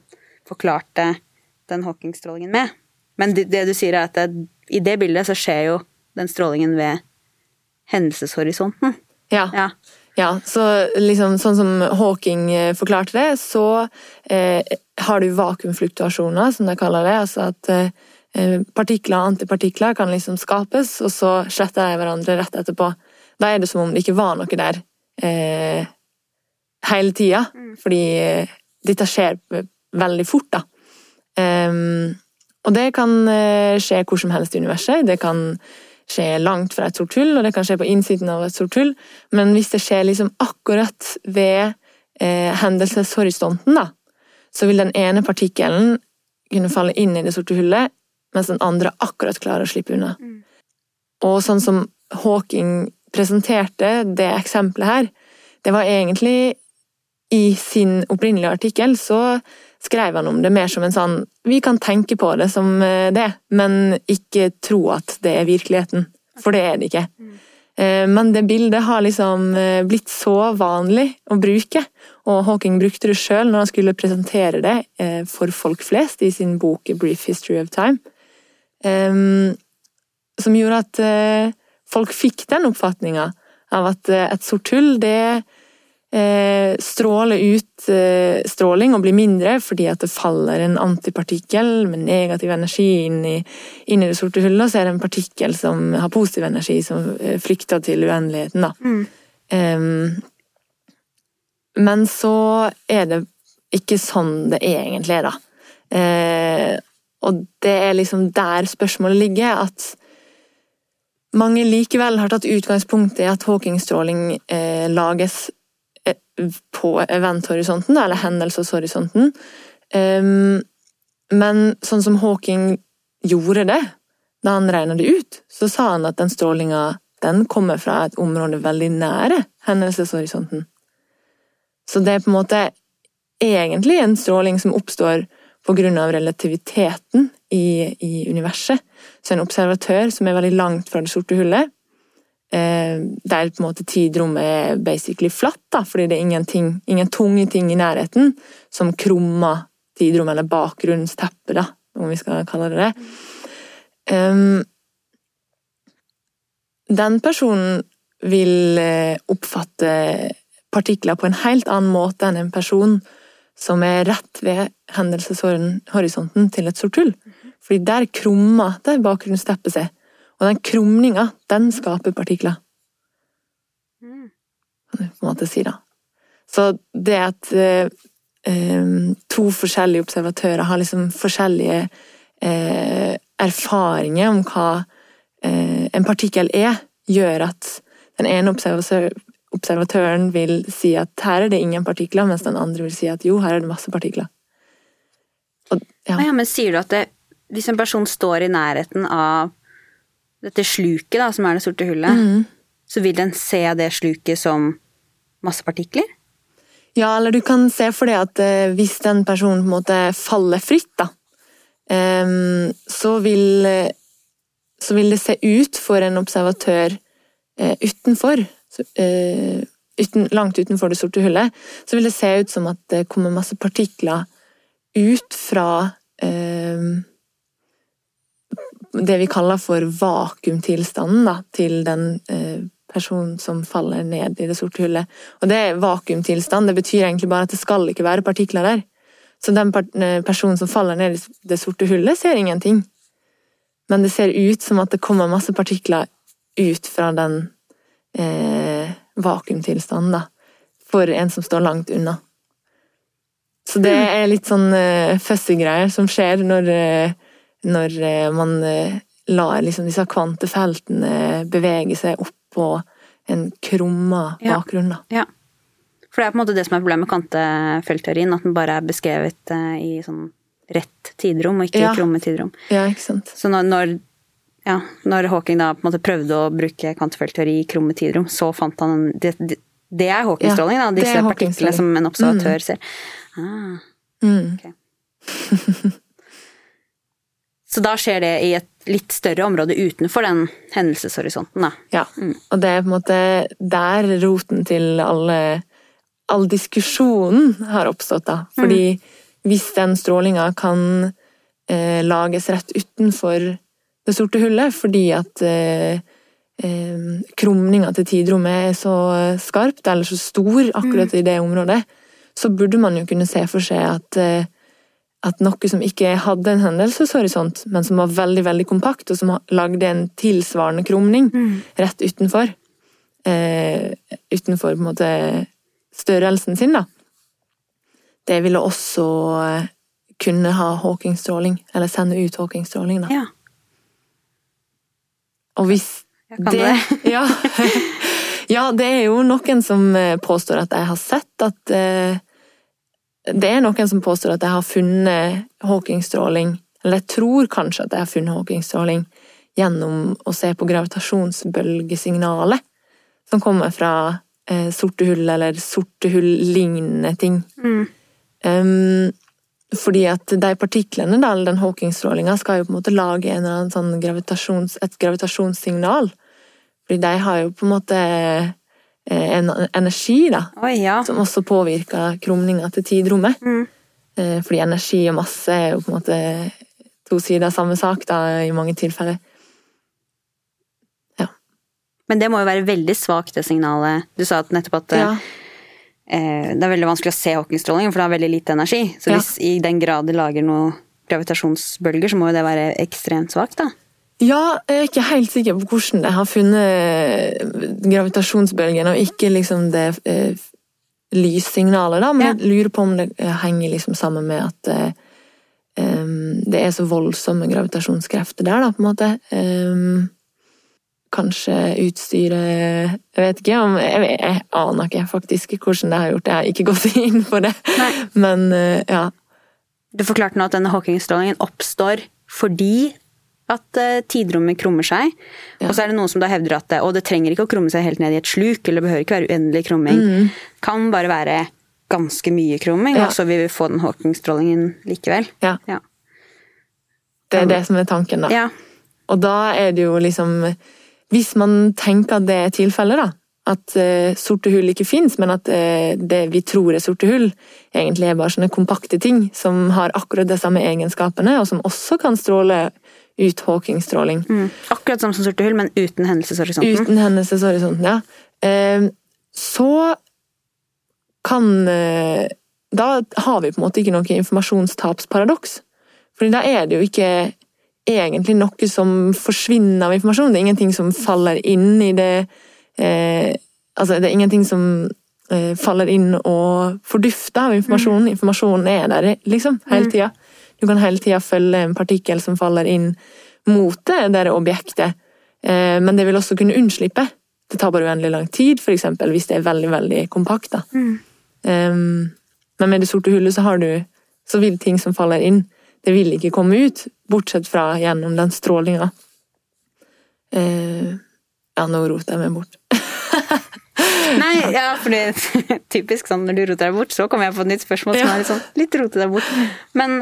forklarte den Hawking-strålingen med. Men det, det du sier er at det, i det bildet så skjer jo den strålingen ved hendelseshorisonten. ja. Ja. Ja, så liksom sånn som Hawking eh, forklarte det, så eh, har du vakuumfluktuasjoner, som de kaller det. Altså at eh, partikler og antipartikler kan liksom skapes, og så sletter de hverandre rett etterpå. Da er det som om det ikke var noe der eh, hele tida, fordi eh, dette skjer veldig fort, da. Um, og det kan eh, skje hvor som helst i universet. Det kan skje langt fra et sort hull, og det kan skje på innsiden av et sort hull. Men hvis det skjer liksom akkurat ved eh, hendelseshorisonten, da, så vil den ene partikkelen kunne falle inn i det sorte hullet, mens den andre akkurat klarer å slippe unna. Og sånn som Hawking presenterte det eksempelet her, det var egentlig i sin opprinnelige artikkel så skrev han om det mer som en sånn Vi kan tenke på det som eh, det, men ikke tro at det er virkeligheten. For det er det ikke. Eh, Men det bildet har liksom eh, blitt så vanlig å bruke, og Hawking brukte det sjøl når han skulle presentere det for folk flest i sin bok Brief History of Time. Em, Som gjorde at uh, folk fikk den oppfatninga av at uh, et sort hull, det uh, stråler ut stråling og blir mindre fordi at det faller en antipartikkel med negativ energi inn i, inn i det sorte hullet, og så er det en partikkel som har positiv energi, som flykter til uendeligheten. da. Mm. Um, men så er det ikke sånn det egentlig er, da. Eh, og det er liksom der spørsmålet ligger, at mange likevel har tatt utgangspunkt i at Hawking-stråling eh, lages eh, på eventhorisonten, eller hendelseshorisonten. Um, men sånn som Hawking gjorde det, da han regna det ut, så sa han at den strålinga den kommer fra et område veldig nære hendelseshorisonten. Så det er på en måte egentlig en stråling som oppstår på grunn av relativiteten i, i universet. Så en observatør som er veldig langt fra det sorte hullet, eh, der på en måte tidrommet er basically flatt, da, fordi det er ingenting, ingen tunge ting i nærheten som krummer tidrommet, eller bakgrunnsteppet, da, om vi skal kalle det det. Um, den personen vil eh, oppfatte partikler på en helt annen måte enn en person som er rett ved hendelseshorisonten til et sort hull. Fordi der krummer det bakgrunnsteppet seg. Og den krumninga, den skaper partikler. Kan du på en måte si, da. Så det at eh, eh, to forskjellige observatører har liksom forskjellige eh, erfaringer om hva eh, en partikkel er, gjør at den ene observatør, observatøren vil si at her er det ingen partikler, mens den andre vil si at jo, her er det masse partikler. Og, ja. Ah, ja, men sier du at det, hvis en person står i nærheten av dette sluket, da, som er det sorte hullet, mm. så vil den se det sluket som masse partikler? Ja, eller du kan se for deg at eh, hvis den personen på en måte faller fritt, da, em, så vil eh, så vil det se ut for en observatør eh, utenfor, så, eh, uten, langt utenfor det sorte hullet, så vil det se ut som at det kommer masse partikler ut fra em, det vi kaller for vakuumtilstanden da, til den eh, personen som faller ned i det sorte hullet. Og det er vakuumtilstand, det betyr egentlig bare at det skal ikke være partikler der. Så den personen som faller ned i det sorte hullet, ser ingenting. Men det ser ut som at det kommer masse partikler ut fra den eh, vakuumtilstanden, da. For en som står langt unna. Så det er litt sånn eh, fussy greier som skjer når, eh, når eh, man eh, lar liksom disse kvantefeltene bevege seg opp på en krumma bakgrunn, da. Ja. For det er på en måte det som er problemet med kvantefeltteorien, at den bare er beskrevet i sånn rett tidrom, og ikke Ja. i krumme tidrom. Ja, ikke sant. Så når, når, ja, når Hawking da på en måte prøvde å bruke kvantefeltteori i krumme tidrom, så fant han det, det, er Hawking-stråling, da, disse partiklene som en observatør ser. Ah, Mm. så da skjer det i et litt større område utenfor den hendelseshorisonten, da. Ja. Og det er på en måte der roten til alle all diskusjonen har oppstått, da. Fordi hvis den strålinga kan eh, lages rett utenfor det sorte hullet, fordi at eh, eh, krumninga til tidrommet er så skarpt, eller så stor akkurat i det området, så burde man jo kunne se for seg at eh, at noe som ikke hadde en hendelseshorisont, men som var veldig veldig kompakt, og som lagde en tilsvarende krumning rett utenfor eh, Utenfor på en måte størrelsen sin, da. Det ville også eh, kunne ha Hawking-stråling, eller sende ut Hawking-stråling, da. Ja. Og hvis det. ja. ja, det er jo noen som eh, påstår at jeg har sett at eh, Det er noen som påstår at jeg har funnet Hawking-stråling, eller jeg tror kanskje at jeg har funnet Hawking-stråling gjennom å se på gravitasjonsbølgesignalet som kommer fra eh, sorte hull eller sorte hull-lignende ting. Mm. Um, fordi at de partiklene, da, eller den Hawking-strålinga, skal jo på en måte lage en eller annen sånn gravitasjons, et gravitasjonssignal. Fordi de har jo på en måte eh, en energi, da, Oi, ja. som også påvirker krumninga til tidrommet. Mm. Eh, Fordi energi og masse er jo på en måte to sider av samme sak, da, i mange tilfeller. Ja. Men det må jo være veldig svakt, det signalet. Du sa at nettopp at Ja. Eh, Det er veldig vanskelig å se Hawking-strålingen, for det har veldig lite energi. Så Ja. hvis i den grad det lager noen gravitasjonsbølger, så må jo det være ekstremt svakt, da. Ja, jeg er ikke helt sikker på hvordan de har funnet gravitasjonsbølgen, og ikke liksom det eh, lyssignalet, da. Men Ja. jeg lurer på om det eh, henger liksom sammen med at eh, det er så voldsomme gravitasjonskrefter der, da, på en måte. Em, kanskje utstyret Jeg vet ikke om Jeg, jeg, jeg aner ikke faktisk hvordan det har gjort det. Jeg har ikke gått inn på det. Nei. Men eh, ja. Du forklarte nå at denne Hawking-strålingen oppstår fordi at eh, tidrommet krummer seg. Ja. Og så er det noen som da hevder at det, og det trenger ikke å krumme seg helt ned i et sluk, eller det behøver ikke være uendelig krumming. Kan bare være ganske mye krumming, Ja. og så vil vi få den Hawking-strålingen likevel. ja. Ja. Det er det som er tanken, da. ja. Og da er det jo liksom Hvis man tenker at det er tilfellet, da, at uh, sorte hull ikke fins, men at uh, det vi tror er sorte hull, egentlig er bare sånne kompakte ting som har akkurat de samme egenskapene, og som også kan stråle ut Hawking-stråling. Mm. Akkurat som sorte hull, men uten hendelseshorisonten. Uten hendelseshorisonten, ja. Uh, så kan Da har vi på en måte ikke noe informasjonstapsparadoks. Fordi da er det jo ikke egentlig noe som forsvinner av informasjon. Det er ingenting som faller inn i det eh, Altså, det er ingenting som eh, faller inn og fordufter av informasjonen. Informasjonen er der, liksom, hele tida. Du kan hele tida følge en partikkel som faller inn mot det der objektet. Eh, men det vil også kunne unnslippe. Det tar bare uendelig lang tid, f.eks. hvis det er veldig veldig kompakt. da. Um, men med det sorte hullet så har du så vil ting som faller inn, det ville ikke komme ut, bortsett fra gjennom den strålinga. Eh, ja, nå roter jeg meg bort. Nei, ja, fordi typisk sånn når du roter deg bort, så kommer jeg på et nytt spørsmål som er litt sånn litt rote deg bort. Men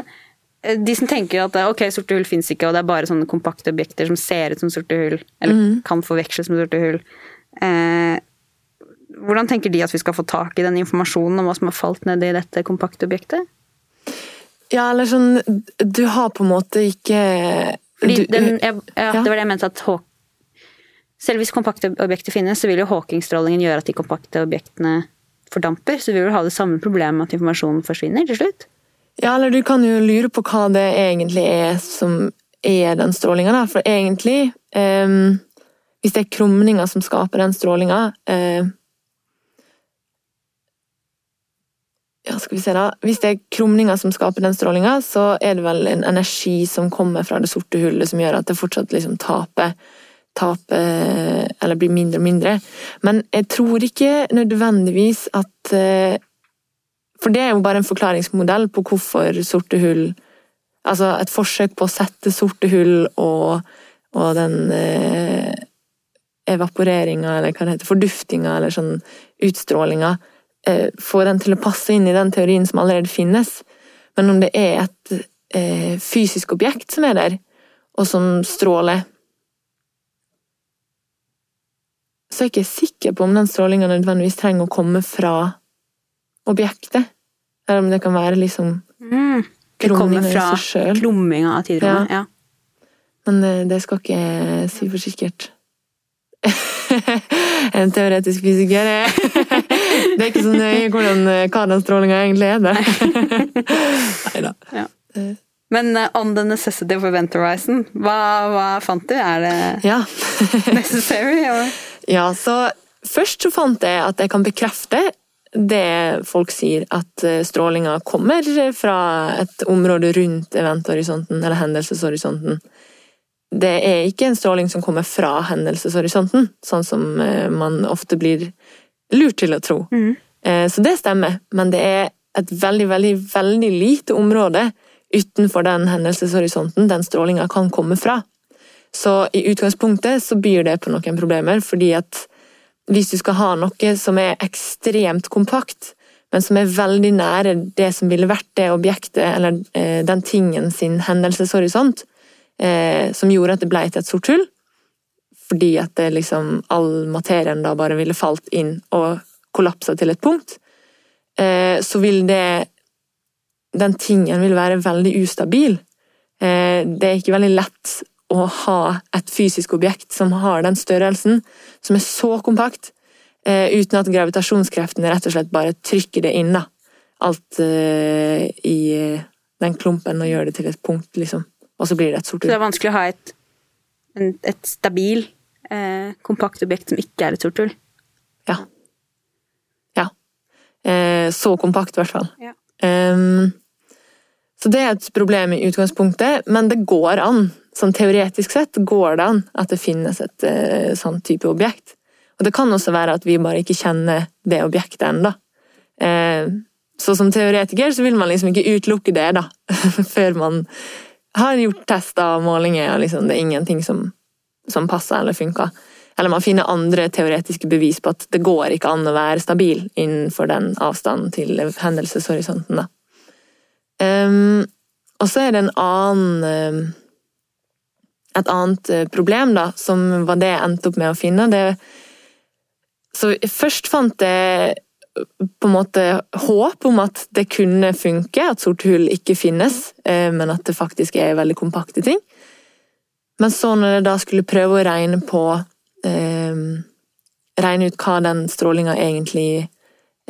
eh, de som tenker at ok, sorte hull fins ikke, og det er bare sånne kompakte objekter som ser ut som sorte hull, eller kan forveksles med sorte hull. Eh, hvordan tenker de at vi skal få tak i den informasjonen om hva som har falt ned i dette kompakte objektet? Ja, eller sånn Du har på en måte ikke Fordi du, den, jeg, ja, ja. Det var det jeg mente at Haw- Selv hvis kompakte objekter finnes, så vil jo Hawking-strålingen gjøre at de kompakte objektene fordamper. Så vi vil ha det samme problemet med at informasjonen forsvinner til slutt. Ja, eller du kan jo lure på hva det egentlig er som er den strålinga, da. For egentlig um, Hvis det er krumninger som skaper den strålinga eh, Ja, skal vi se, da. Hvis det er krumninga som skaper den strålinga, så er det vel en energi som kommer fra det sorte hullet, som gjør at det fortsatt liksom taper taper Eller blir mindre og mindre. Men jeg tror ikke nødvendigvis at eh, for det er jo bare en forklaringsmodell på hvorfor sorte hull Altså et forsøk på å sette sorte hull og, og den eh, evaporeringa, eller hva det heter, forduftinga, eller sånn utstrålinga, eh, få den til å passe inn i den teorien som allerede finnes. Men om det er et eh, fysisk objekt som er der, og som stråler Så er jeg ikke sikker på om den strålinga nødvendigvis trenger å komme fra objektet. Eller om det kan være liksom Mm. Det kommer fra klumminga av tidrommet. Ja. Men det, det skal ikke si for sikkert. en teoretisk fysiker er Det er ikke så nøye hvordan, eh, hva den strålinga egentlig er. det. Neida. Ja. Men uh, on the necessity of event horizon, hva, hva fant du? Er det Ja. necessary? Or? ja, så først så fant jeg at jeg kan bekrefte det folk sier, at eh, strålinga kommer fra et område rundt eventhorisonten, eller hendelseshorisonten. Det er ikke en stråling som kommer fra hendelseshorisonten, sånn som eh, man ofte blir lurt til å tro. Mm. Så det stemmer, men det er et veldig, veldig, veldig lite område utenfor den hendelseshorisonten den strålinga kan komme fra. Så i utgangspunktet så byr det på noen problemer, fordi at hvis du skal ha noe som er ekstremt kompakt, men som er veldig nære det som ville vært det objektet, eller eh, den tingen sin hendelseshorisont, eh, som gjorde at det ble til et sort hull, fordi at det liksom, all materien da bare ville falt inn og kollapsa til et punkt, eh, så vil det Den tingen vil være veldig ustabil. Eh, det er ikke veldig lett å ha et fysisk objekt som har den størrelsen, som er så kompakt, eh, uten at gravitasjonskreftene rett og slett bare trykker det inn. da. Alt eh, i den klumpen og gjør det til et punkt, liksom. Og så blir det et sort hull. Så det er vanskelig å ha et, et stabil, eh, kompakt objekt som ikke er et sort hull? Ja. Ja. Eh, så kompakt, i hvert fall. Ja. Um, så det er et problem i utgangspunktet, men det går an. Sånn teoretisk sett går det an at det finnes et uh, sånn type objekt. Og det kan også være at vi bare ikke kjenner det objektet ennå. Uh, så som teoretiker så vil man liksom ikke utelukke det, da. Før man har gjort tester og målinger, og liksom det er ingenting som, som passer eller funker. Eller man finner andre teoretiske bevis på at det går ikke an å være stabil innenfor den avstanden til hendelseshorisonten. Um, og så er det en annen um, Et annet eh, problem, da, som var det jeg endte opp med å finne. Det, så først fant jeg på en måte håp om at det kunne funke, at sort hull ikke finnes, eh, men at det faktisk er veldig kompakte ting. Men så når jeg da skulle prøve å regne på eh, Regne ut hva den strålinga egentlig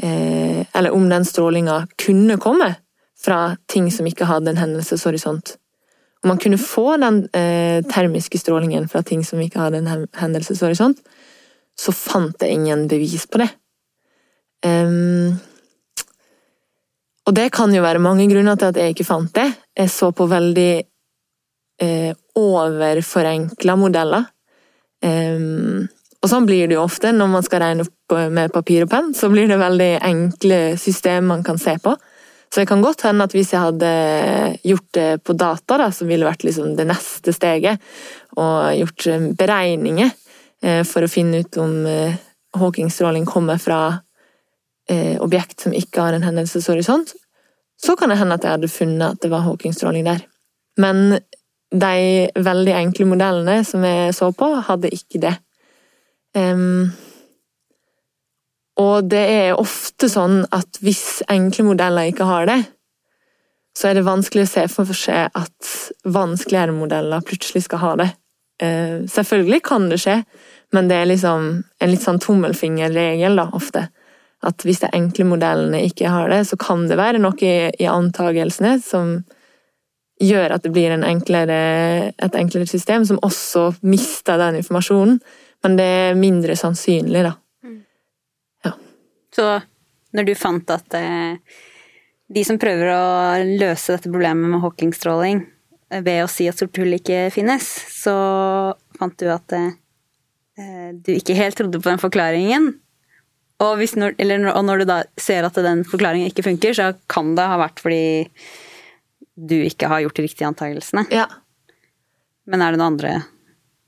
eh, Eller om den strålinga kunne komme fra ting som ikke hadde en hendelseshorisont. Om man kunne få den eh, termiske strålingen fra ting som ikke hadde en hendelseshorisont, så fant jeg ingen bevis på det. Um, og det kan jo være mange grunner til at jeg ikke fant det. Jeg så på veldig eh, overforenkla modeller. Um, og sånn blir det jo ofte når man skal regne opp med papir og penn. Så blir det veldig enkle system man kan se på. Så det kan godt hende at hvis jeg hadde gjort det på data, da, som ville vært liksom det neste steget, og gjort eh, beregninger eh, for å finne ut om eh, Hawking-stråling kommer fra objekt som ikke har en hendelseshorisont, så kan det hende at jeg hadde funnet at det var Hawking-stråling der. Men de veldig enkle modellene som jeg så på, hadde ikke det. Um, og det er ofte sånn at hvis enkle modeller ikke har det, så er det vanskelig å se for seg at vanskeligere modeller plutselig skal ha det. Uh, selvfølgelig kan det skje, men det er liksom en litt sånn tommelfingerregel, da, ofte. At hvis de enkle modellene ikke har det, så kan det være noe i, i antagelsene som gjør at det blir enklere, et enklere system, som også mister den informasjonen. Men det er mindre sannsynlig, da. Så når du fant at eh, de som prøver å løse dette problemet med Hawking-stråling eh, ved å si at sort hull ikke finnes, så fant du at eh du ikke helt trodde på den forklaringen. Og, når, eller, og, når, du da ser at den forklaringen ikke funker, så kan det ha vært fordi du ikke har gjort de riktige antakelsene. Ja. Men er det noen andre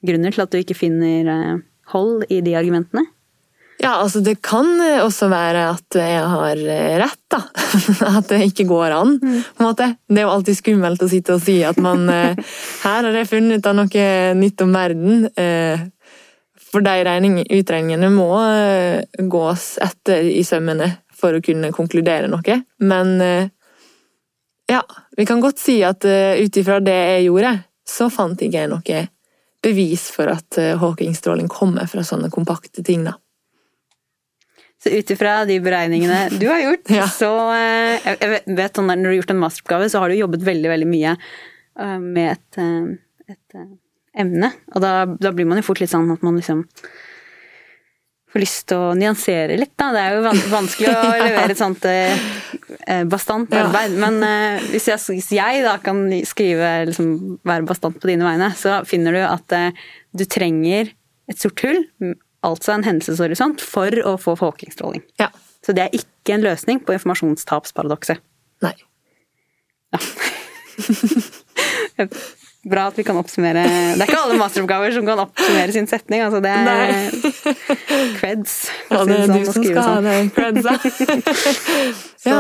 grunner til at du ikke finner eh, hold i de argumentene? Ja, altså det kan også være at jeg har eh, rett, da. At det ikke går an. Mm. på en måte. Det er jo alltid skummelt å sitte og si at man eh, Her har jeg funnet ut av noe nytt om verden. Eh, for de utregningene må gås etter i sømmene for å kunne konkludere noe. Men ja, vi kan godt si at ut ifra det jeg gjorde, så fant ikke jeg noe bevis for at Hawking-stråling kommer fra sånne kompakte ting. da. Så ut ifra de beregningene du har gjort, ja. så eh, jeg vet sånn Når du har gjort en masteroppgave, så har du jobbet veldig, veldig mye eh, med et, eh, et emne. Og da, da, blir man jo fort litt sånn at man liksom får lyst til å nyansere litt, da. Det er jo vanskelig å levere et sånt bastant arbeid. Men hvis jeg, hvis jeg, da kan skrive, liksom, være bastant på dine vegne, så finner du at du trenger et sort hull altså en hendelseshorisont, for å få folkestråling. Ja. Så det er ikke en løsning på informasjonstapsparadokset. Nei. Ja. Bra at vi kan oppsummere Det er ikke alle masteroppgaver som kan oppsummere sin setning. Altså det er creds. Ja, det er sånn, du som skal ha det. Creds, Så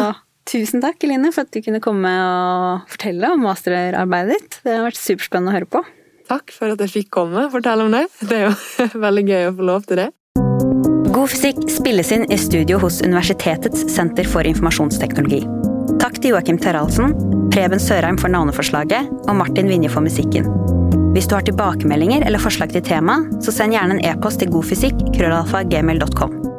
tusen takk, Eline, for at du kunne komme og fortelle om masterarbeidet ditt. Det har vært superspennende å høre på. Takk for at jeg fikk komme og fortelle om det. Det er jo veldig gøy å få lov til det. God fysikk spilles inn i studio hos Universitetets senter for informasjonsteknologi. Takk til Joakim Terralsen, Preben Sørheim for navneforslaget og Martin Vinje for musikken. Hvis du har tilbakemeldinger eller forslag til tema, så send gjerne en e-post til godfysikk krøllalfa gmail.com.